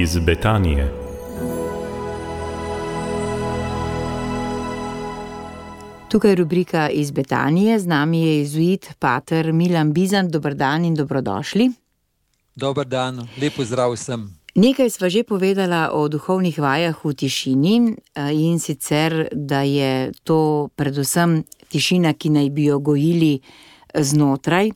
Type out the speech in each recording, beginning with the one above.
iz Betanije. Tukaj je rubrika iz Betanije, z nami je izuit Pater Milan Bizan. Dobr dan in dobrodošli. Dober dan, lepo zdrav vsem. Nekaj sva že povedala o duhovnih vajah v tišini in sicer, da je to predvsem tišina, ki naj bi jo gojili znotraj.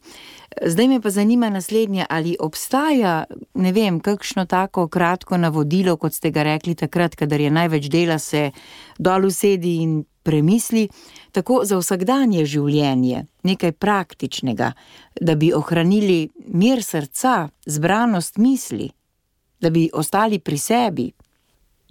Zdaj me pa zanima naslednje, ali obstaja, ne vem, kakšno tako kratko navodilo, kot ste ga rekli takrat, kadar je največ dela, se dol usedi in premisli, tako za vsakdanje življenje, nekaj praktičnega, da bi ohranili mir srca, zbranost misli, da bi ostali pri sebi.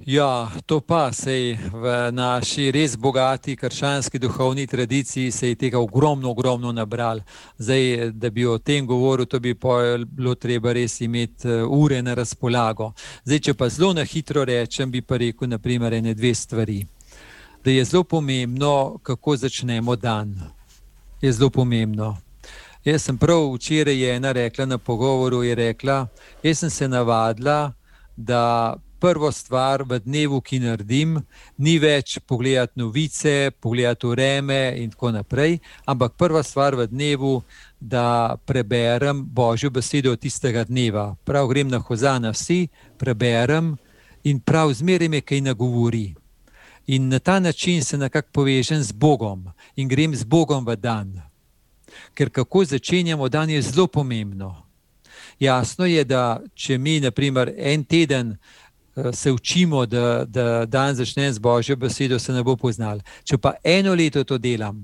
Ja, to pa se je v naši res bogati krščanski duhovni tradiciji se je tega ogromno, ogromno nabral. Zdaj, da bi o tem govoril, to bi bilo treba res imeti ure na razpolago. Zdaj, če pa zelo na hitro rečem, bi pa rekel, naprimer, ene dve stvari. Da je zelo pomembno, kako začnemo dan. Je zelo pomembno. Jaz sem prav včeraj ena rekla na pogovoru, je rekla, jaz sem se navadila, da prvo stvar v dnevu, ki naredim, ni več pogledati novice, pogledati vreme in tako naprej, ampak prva stvar v dnevu, da preberem Božjo besedo tistega dneva. Prav grem na Hozana vsi, preberem in prav zmeraj me kaj nagovori. In na ta način se nekako povežem z Bogom in grem z Bogom v dan. Ker kako začenjamo dan, je zelo pomembno. Jasno je, da če mi, naprimer, en teden se učimo, da, da dan začne z Božjo besedo, se ne bo poznal. Če pa eno leto to delam,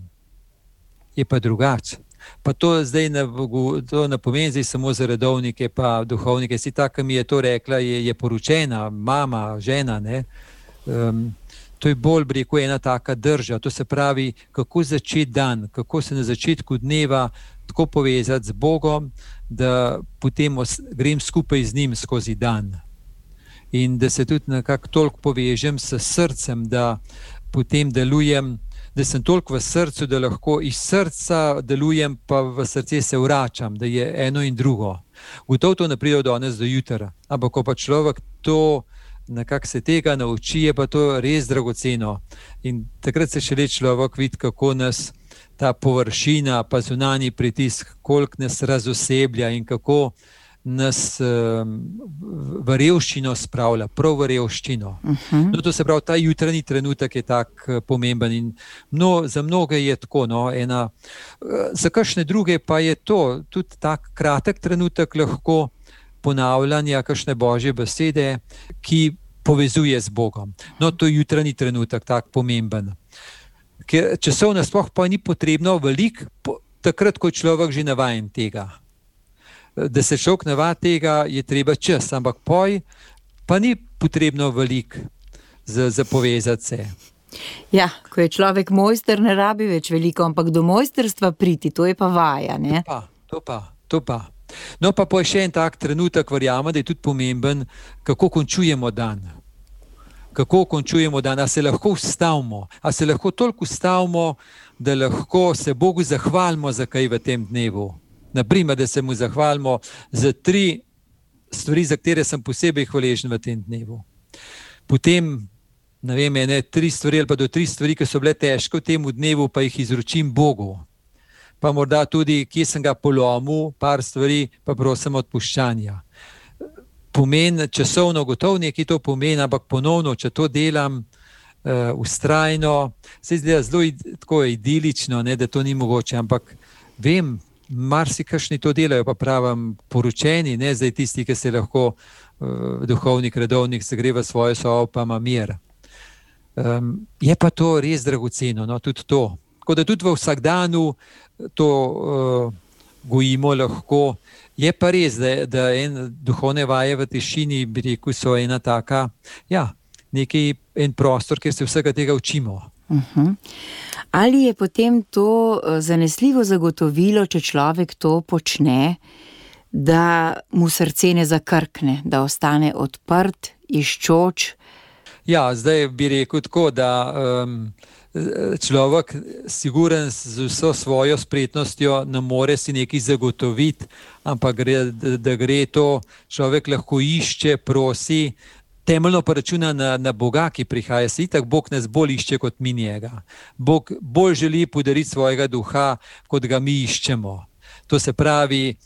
je pa drugače. Pa to zdaj ne, to ne pomeni zdaj samo za redovnike, pa duhovnike. Si ta, ki mi je to rekla, je, je poročena, mama, žena. Um, to je bolj, bi rekel, ena taka drža. To se pravi, kako začeti dan, kako se na začetku dneva tako povezati z Bogom, da potem grem skupaj z njim skozi dan in da se tudi nekako toliko povežem s srcem, da potem delujem, da sem toliko v srcu, da lahko iz srca delujem, pa v srce se vračam, da je eno in drugo. Gotovo to ne pride od danes do jutra, ampak ko pa človek to. Nekako se tega nauči, je pa to res dragoceno. In takrat se šele človek vidi, kako nas ta površina, pa zunani pritisk, koliko nas razoseblja in kako nas v revščino spravlja, prav v revščino. Uh -huh. no, to se pravi, ta jutranji trenutek je tako eh, pomemben in mno, za mnoge je tako. No, ena, eh, za kakšne druge pa je to tudi tako kratek trenutek lahko ponavljanja kakšne božje besede, ki povezuje z Bogom. No, to je jutranji trenutek, tako pomemben. Ker časovno sploh pa ni potrebno veliko, takrat, ko je človek že navaden tega da se človek navadi tega, je treba čas, ampak poj, pa ni potrebno veliko za, za povezati se. Ja, ko je človek mojster, ne rabi več veliko, ampak do mojstrstva priti, to je pa vaja. To pa, to pa, to pa. No, pa je še en tak trenutek, verjamem, da je tudi pomemben, kako končujemo dan. Kako končujemo dan, ali se lahko ustavimo, ali se lahko toliko ustavimo, da lahko se Bogu zahvalimo za kaj v tem dnevu. Naprimer, da se mu zahvalimo za tri stvari, za katere sem posebej hvaležen v tem dnevu. Potem, ne vem, ne tri stvari ali pa do tri stvari, ki so bile težke v tem dnevu, pa jih izročim Bogu. Pa morda tudi, kje sem ga polomil, par stvari, pa prosim odpuščanja. Pomen časovno gotovo nekaj to pomeni, ampak ponovno, če to delam. Uh, ustrajno, se zdi zelo tako idilično, ne, da to ni mogoče, ampak vem, marsikšni to delajo, pa pravim, poročeni, ne zdaj tisti, ki se lahko uh, duhovnik, redovnik, se gre v svojo sobo, pa ima mir. Um, je pa to res dragoceno, no, tudi to. Tako da tudi v vsakdanu to uh, gojimo lahko. Je pa res, da, da en duhovne vaje v tišini, bi rekel, so ena taka, ja, nekaj, en prostor, kjer se vsega tega učimo. Uh mhm. -huh. Ali je potem to eh, zanesljivo zagotovilo, če človek to počne, da mu srce ne zakrkne, da ostane odprt, iščoč? Ja, zdaj bi rekel tako, da um, človek, siguren z vso svojo spretnostjo, ne more si nekaj zagotoviti, ampak gre, da, da gre to, človek lahko išče, prosi. Temeljno pa računa na, na Boga, ki prihaja, se itak Bog nas bolj išče kot mi njega. Bog bolj želi podariti svojega duha, kot ga mi iščemo. To se pravi,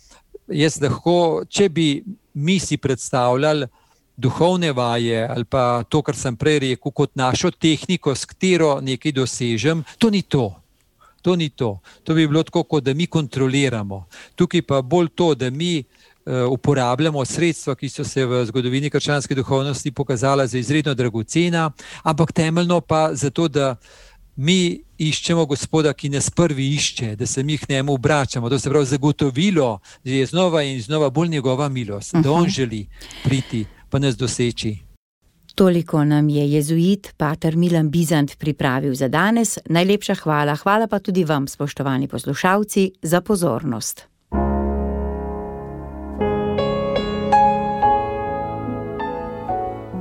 jaz lahko, če bi mi si predstavljali, duhovne vaje ali pa to, kar sem prej rekel, kot našo tehniko, s katero nekaj dosežem, to ni to. To ni to. To bi bilo tako, kot da mi kontroliramo. Tukaj pa bolj to, da mi uh, uporabljamo sredstva, ki so se v zgodovini krščanske duhovnosti pokazala za izredno dragocena, ampak temeljno pa zato, da mi iščemo Gospoda, ki nas prvi išče, da se mi k njemu obračamo. To se pravi zagotovilo, da je znova in znova bolj njegova milost, uh -huh. da on mhm. želi priti pa nas doseči. Toliko nam je jezuit Pater Milan Bizant pripravil za danes. Najlepša hvala, hvala pa tudi vam, spoštovani poslušalci, za pozornost.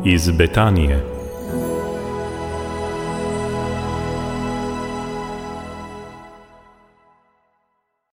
Iz Betanije.